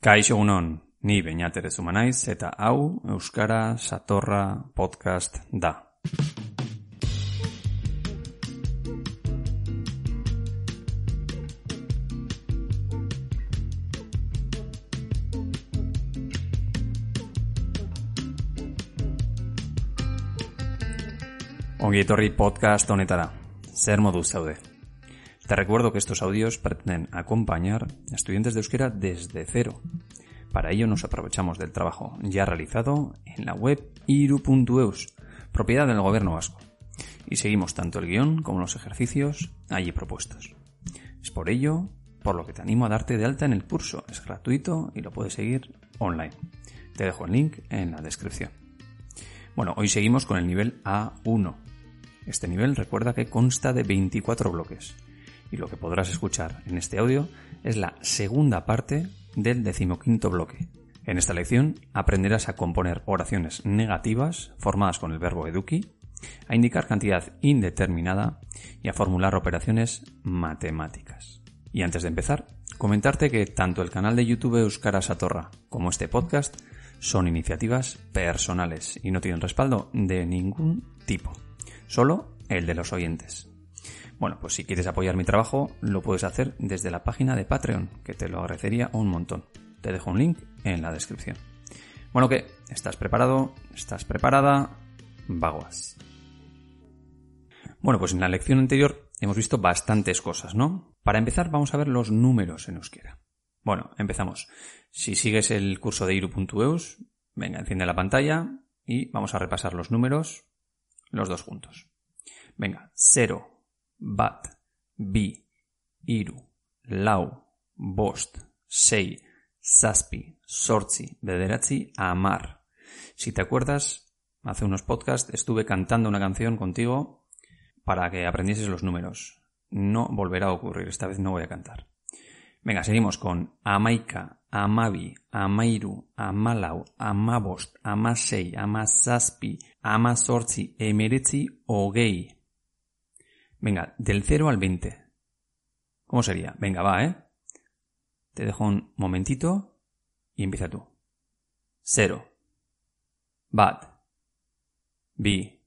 Kaixo unon, ni beñatere zumanaiz eta hau Euskara Satorra Podcast da. Ongi etorri podcast honetara. Zer modu zaude? Te recuerdo que estos audios pretenden acompañar a estudiantes de euskera desde cero. Para ello nos aprovechamos del trabajo ya realizado en la web iru.eus, propiedad del gobierno vasco. Y seguimos tanto el guion como los ejercicios allí propuestos. Es por ello por lo que te animo a darte de alta en el curso. Es gratuito y lo puedes seguir online. Te dejo el link en la descripción. Bueno, hoy seguimos con el nivel A1. Este nivel recuerda que consta de 24 bloques y lo que podrás escuchar en este audio es la segunda parte del decimoquinto bloque. En esta lección aprenderás a componer oraciones negativas formadas con el verbo eduki, a indicar cantidad indeterminada y a formular operaciones matemáticas. Y antes de empezar, comentarte que tanto el canal de YouTube Euskara Satorra como este podcast son iniciativas personales y no tienen respaldo de ningún tipo, solo el de los oyentes. Bueno, pues si quieres apoyar mi trabajo, lo puedes hacer desde la página de Patreon, que te lo agradecería un montón. Te dejo un link en la descripción. Bueno, ¿qué? ¿Estás preparado? ¿Estás preparada? Vaguas. Bueno, pues en la lección anterior hemos visto bastantes cosas, ¿no? Para empezar, vamos a ver los números en euskera. Bueno, empezamos. Si sigues el curso de iru.eus, venga, enciende la pantalla y vamos a repasar los números, los dos juntos. Venga, 0, bat, bi, iru, lau, bost, sei, zazpi, sortzi, bederatzi, amar. Si te acuerdas, hace unos podcasts estuve cantando una canción contigo para que aprendieses los números. No volverá a ocurrir, esta vez no voy a cantar. Venga, seguimos con amaika, amabi, amairu, amalau, amabost, amasei, amazazpi, amazortzi, emeretzi, ogei. Venga, del 0 al 20. ¿Cómo sería? Venga, va, ¿eh? Te dejo un momentito y empieza tú. 0. Bat. Bi.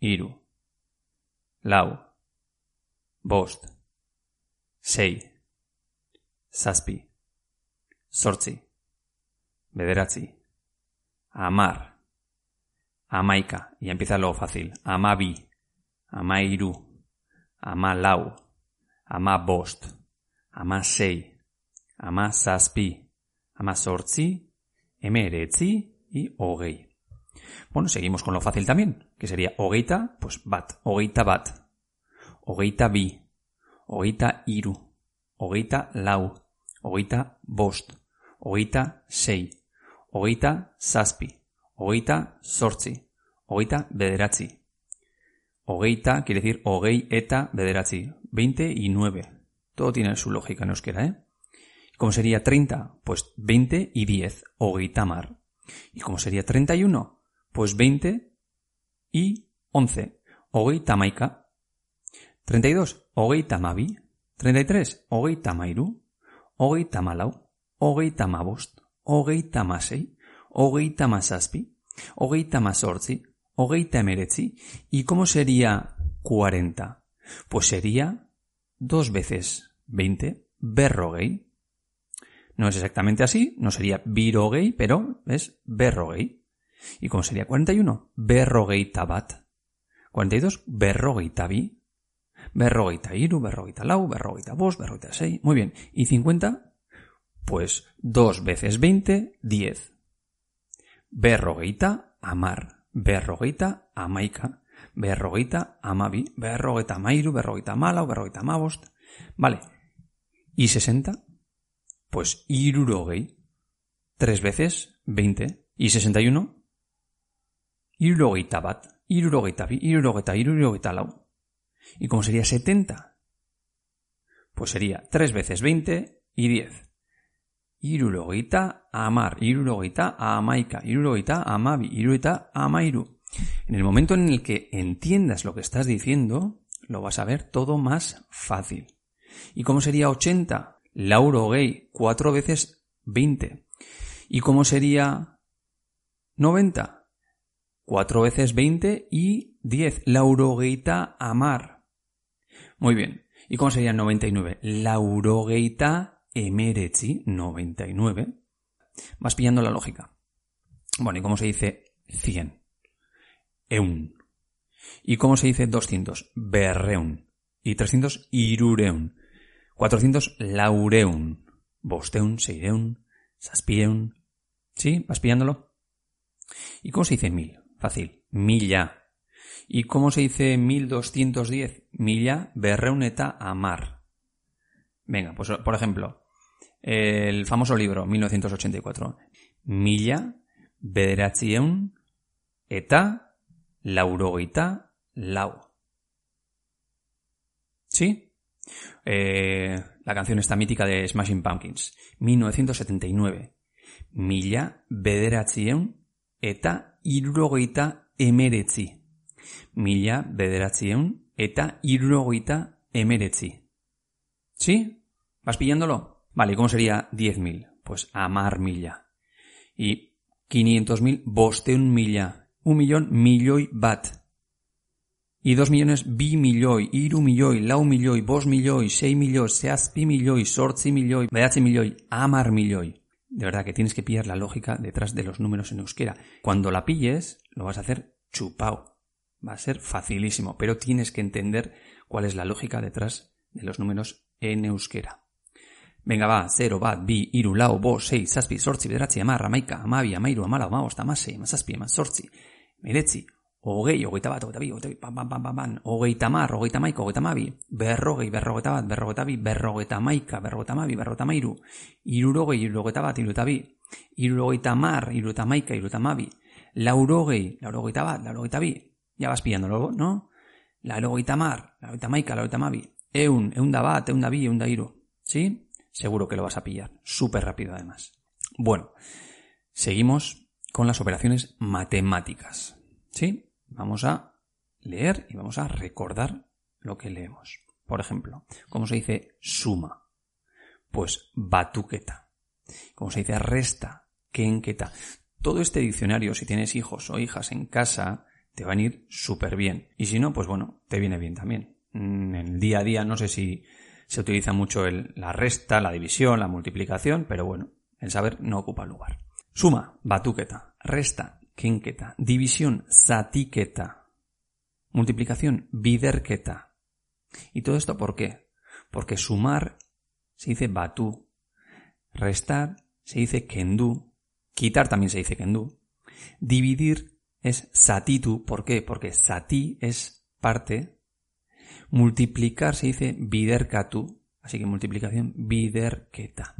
Iru. Lau. Bost. Sei. Zazpi. Sortzi. Bederatzi. Amar. Amaika. Y empieza lo fácil. Amabi ama iru, ama lau, ama bost, ama sei, ama zazpi, ama sortzi, emeretzi y hogei. Bueno, seguimos con lo fácil también, que sería hogeita, pues bat, hogeita bat, hogeita bi, hogeita iru, hogeita lau, hogeita bost, hogeita sei, hogeita zazpi, hogeita sortzi, hogeita bederatzi, Hogeita quiere decir hogei eta bederatzi. 20 y 9. Todo tiene su lógica en euskera, ¿eh? ¿Cómo sería 30? Pues 20 y 10. Hogeita mar. ¿Y cómo sería 31? Pues 20 y 11. Hogeita maika. 32. Hogeita mabi. 33. Hogeita mairu. Hogeita malau. Hogeita mabost. Hogeita emeretzi. ¿Y cómo sería 40? Pues sería dos veces 20, berrogei. No es exactamente así, no sería virogei, pero es berrogei. ¿Y cómo sería 41? Berrogeita bat. 42, berrogeita bi. Berrogeita iru, berrogeita lau, berrogeita bos, berrogeita sei. Muy bien. ¿Y 50? Pues dos veces 20, 10. Berrogeita amar berrogeita amaika, berrogeita amabi, berrogeita amairu, berrogeita malau, berrogeita amabost. Vale. ¿Y 60? Pues irurogei. Tres veces 20. ¿Y 61? Irurogeita bat, irurogeita bi, irurogeita, irurogeita. ¿Y cómo sería 70? Pues sería 3 veces 20 y 10. Irurogeita amar, irurogeita amaika, irurogeita amabi, irurogeita amairu. En el momento en el que entiendas lo que estás diciendo, lo vas a ver todo más fácil. ¿Y cómo sería 80? Lauro gay, cuatro veces 20. ¿Y cómo sería 90? 4 veces 20 y 10. Laurogeita amar. Muy bien. ¿Y cómo sería 99? Laurogeita emeretzi, 99. Vas pillando la lógica. Bueno, ¿y cómo se dice 100? Eun. ¿Y cómo se dice 200? Berreun. Y 300, irureun. 400, laureun. Bosteun, seireun, saspieun. ¿Sí? ¿Vas pillándolo? ¿Y cómo se dice mil? Fácil. Milla. ¿Y cómo se dice 1210? Milla, berreuneta, amar. Venga, pues por ejemplo, el famoso libro 1984. Milla, bederatzieun, eta, laurogeita, lau. ¿Sí? Eh, la canción esta mítica de Smashing Pumpkins. 1979. Mila bederatzieun eta irurogeita emeretzi. Mila bederatzieun eta irurogeita emeretzi. ¿Sí? ¿Vas pillándolo? Vale, ¿cómo sería 10.000? Pues amar milla. Y 500.000 bosteun milla. Un millón milloi bat. Y dos millones bi milioi, iru milioi, lau milioi, bos milioi, sei milioi, seazpi milioi, sortzi milioi, behatzi milioi, amar milioi. De verdad que tienes que pillar la lógica detrás de los números en euskera. Cuando la pilles, lo vas a hacer chupao. Va a ser facilísimo, pero tienes que entender cuál es la lógica detrás de los números en euskera. Venga, va, 0, bat, bi, iru, lau, bo, sei, zazpi, sortzi, bederatzi, amar, amaika, amabi, amairu, amala, amabost, amasei, amazazpi, amazortzi, meretzi, hogei, hogeita bat, hogeita bi, hogeita bi, pam, pam, pam, pam, pam, hogeita mar, hogeita maika, hogeita mabi, berrogei, berrogeita bat, berrogeita bi, berrogeita maika, berrogeita mabi, berrogeita mairu, irurogei, irurogeta bat, iruta bi, irurogeita mar, iruta maika, iruta mabi, laurogei, laurogeita bat, laurogeita bi, ya vas pillándolo, ¿no? Laurogeita mar, laurogeita maika, laurogeita mabi, eun, eun bat, eun bi, eun da iru, ¿sí? Seguro que lo vas a pillar, súper rápido además. Bueno, seguimos con las operaciones matemáticas, ¿sí? Vamos a leer y vamos a recordar lo que leemos. Por ejemplo, ¿cómo se dice suma? Pues batuqueta. ¿Cómo se dice resta? Kenqueta. Todo este diccionario, si tienes hijos o hijas en casa, te van a ir súper bien. Y si no, pues bueno, te viene bien también. En el día a día no sé si se utiliza mucho el, la resta, la división, la multiplicación, pero bueno, el saber no ocupa lugar. Suma, batuqueta. Resta, kenqueta. División, satiqueta. Multiplicación, biderqueta. ¿Y todo esto por qué? Porque sumar se dice batú. Restar se dice kendú. Quitar también se dice kendú. Dividir es satitu. ¿Por qué? Porque sati es parte. Multiplicar se dice bidercatu. Así que multiplicación biderqueta.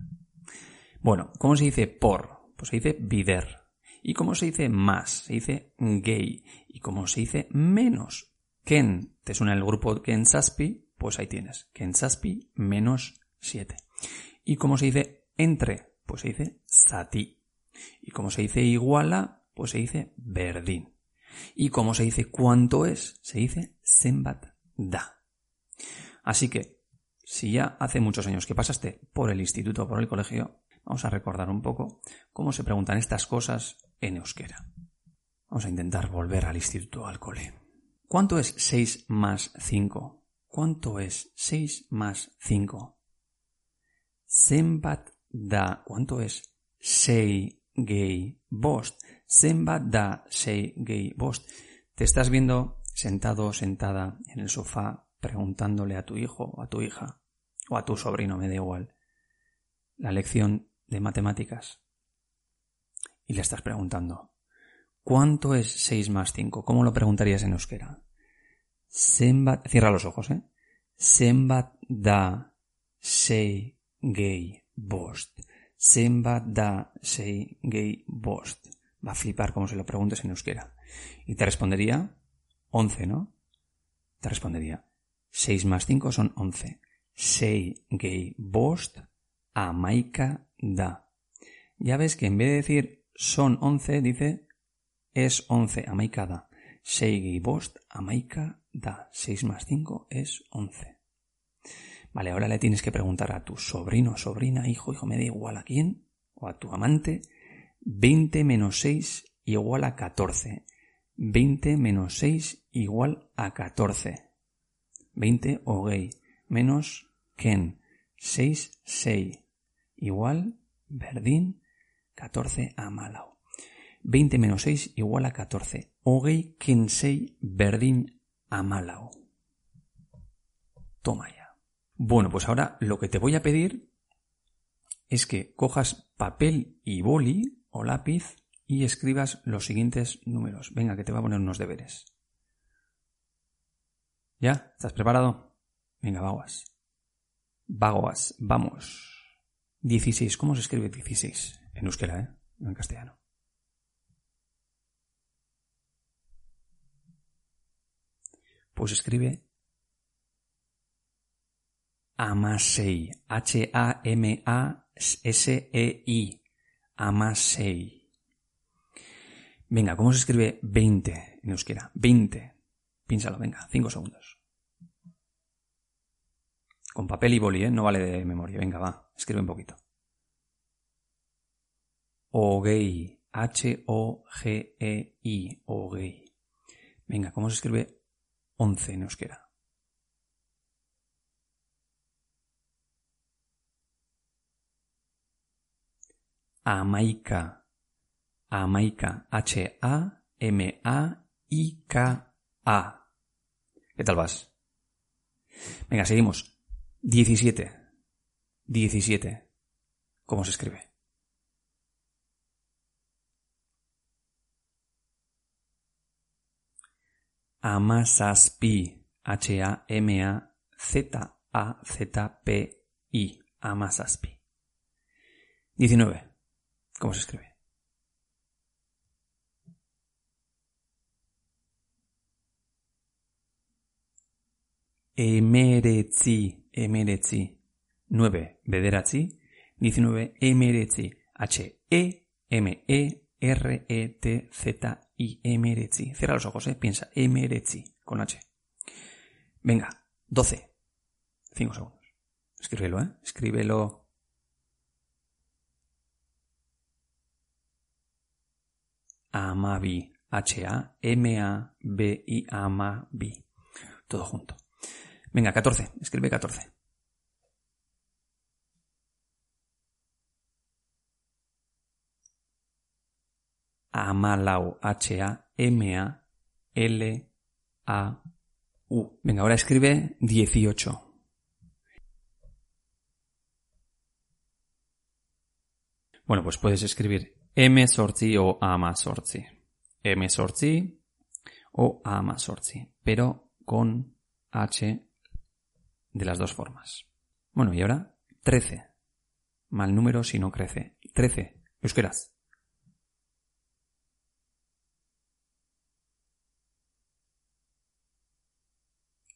Bueno, ¿cómo se dice por? Pues se dice bider. ¿Y cómo se dice más? Se dice gay. ¿Y cómo se dice menos? Ken, ¿te suena el grupo Ken Saspi? Pues ahí tienes. Ken Saspi menos 7. ¿Y cómo se dice entre? Pues se dice sati. ¿Y cómo se dice iguala? Pues se dice verdín. ¿Y cómo se dice cuánto es? Se dice sembat da. Así que, si ya hace muchos años que pasaste por el instituto o por el colegio, vamos a recordar un poco cómo se preguntan estas cosas en euskera. Vamos a intentar volver al instituto, al cole. ¿Cuánto es 6 más 5? ¿Cuánto es 6 más 5? Sembat da. ¿Cuánto es 6 gay bost? Sembat da 6 gay bost. Te estás viendo sentado o sentada en el sofá preguntándole a tu hijo o a tu hija o a tu sobrino, me da igual, la lección de matemáticas y le estás preguntando, ¿cuánto es 6 más 5? ¿Cómo lo preguntarías en euskera? Sembat, cierra los ojos, ¿eh? Sembat da sei gay bost. Sembat da sei gay bost. Va a flipar como se lo preguntes en euskera. Y te respondería 11, ¿no? Te respondería 6 más 5 son 11. Sei gay bost amaika da. Ya ves que en vez de decir son 11, dice, es 11, amaika da. Seigi bost, amaika da. 6 más 5 es 11. Vale, ahora le tienes que preguntar a tu sobrino, sobrina, hijo, hijo, me da igual a quién, o a tu amante, 20 menos 6 igual a 14. 20 menos 6 igual a 14. 20 gay menos ken 6 6 igual verdín 14 a malau. 20 menos 6 igual a 14. Ogei ken 6 verdín a malau. Toma ya. Bueno, pues ahora lo que te voy a pedir es que cojas papel y boli o lápiz y escribas los siguientes números. Venga, que te va a poner unos deberes. ¿Ya? ¿Estás preparado? Venga, vaguas. Vaguas, vamos. 16. ¿Cómo se escribe 16? En euskera, ¿eh? No en castellano. Pues escribe Amasei. H-A-M-A-S-E-I. Amasei. Venga, ¿cómo se escribe 20 en euskera? 20. Piénsalo, venga, 5 segundos. Con papel y boli, ¿eh? No vale de memoria. Venga, va, escribe un poquito. Ogei. H-O-G-E-I. Ogei. Venga, ¿cómo se escribe 11 en euskera? Amaika. Amaika. H-A-M-A-I-K-A. ¿Qué tal vas? Venga, seguimos. 17. 17. ¿Cómo se escribe? Amasaspi. H-A-M-A-Z-A-Z-P-I. Amasaspi. 19. ¿Cómo se escribe? Emeretzi, emeretzi. 9, bederatzi. 19, emeretzi. H-E-M-E-R-E-T-Z-I, emeretzi. Cierra los ojos, eh. Piensa, emeretzi, con H. Venga, 12. 5 segundos. Escríbelo, eh. Escríbelo. Amabi. H-A-M-A-B-I, Amabi. Todo junto. Venga, 14. Escribe 14. Amalau. H-A-M-A-L-A-U. Venga, ahora escribe 18. Bueno, pues puedes escribir M sorti o ama sorti. M sorti o ama sorti. Pero con H de las dos formas. Bueno, y ahora 13. Mal número si no crece. 13. Euskeraz.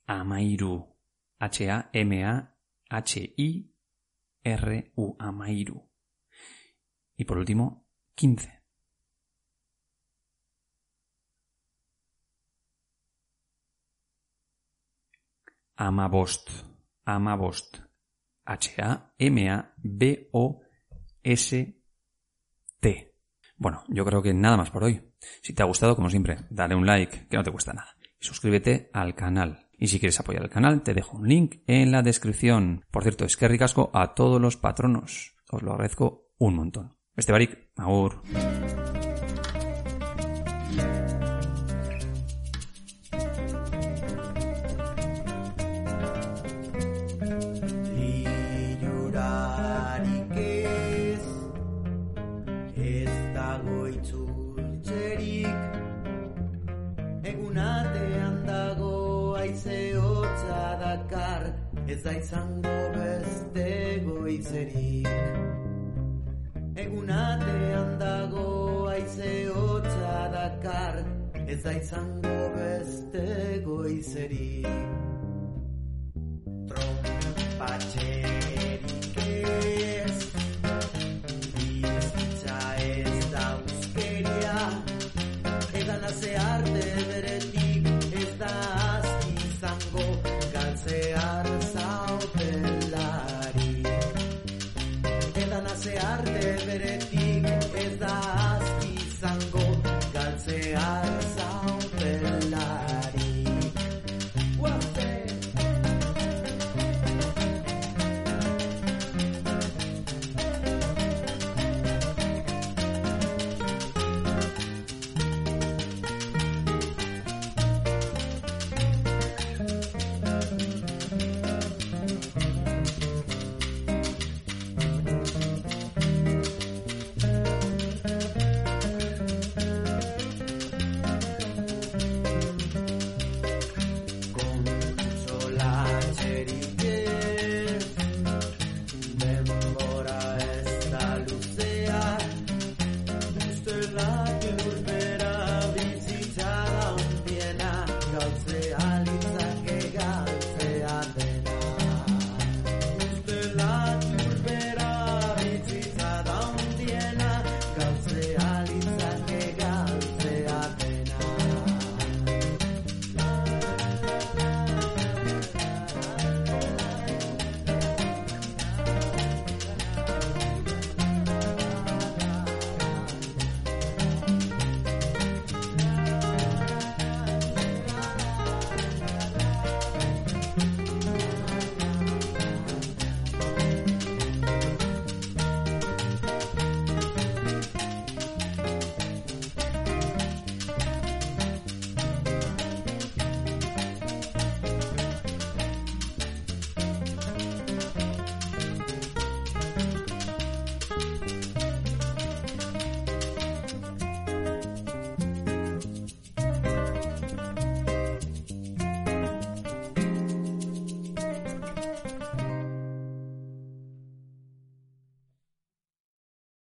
Amairu. H-A-M-A-H-I-R-U. Amairu. Y por último, 15. Amabost. Amabost. H-A-M-A-B-O-S-T. Bueno, yo creo que nada más por hoy. Si te ha gustado, como siempre, dale un like, que no te cuesta nada. Y suscríbete al canal. Y si quieres apoyar el canal, te dejo un link en la descripción. Por cierto, es que ricasco a todos los patronos. Os lo agradezco un montón. Este agur. Egunatean dago aize hotza dakar Ez da izango beste goizerik. Egunatean dago aize hotza dakar Ez da izango beste goizerik. Trompatxe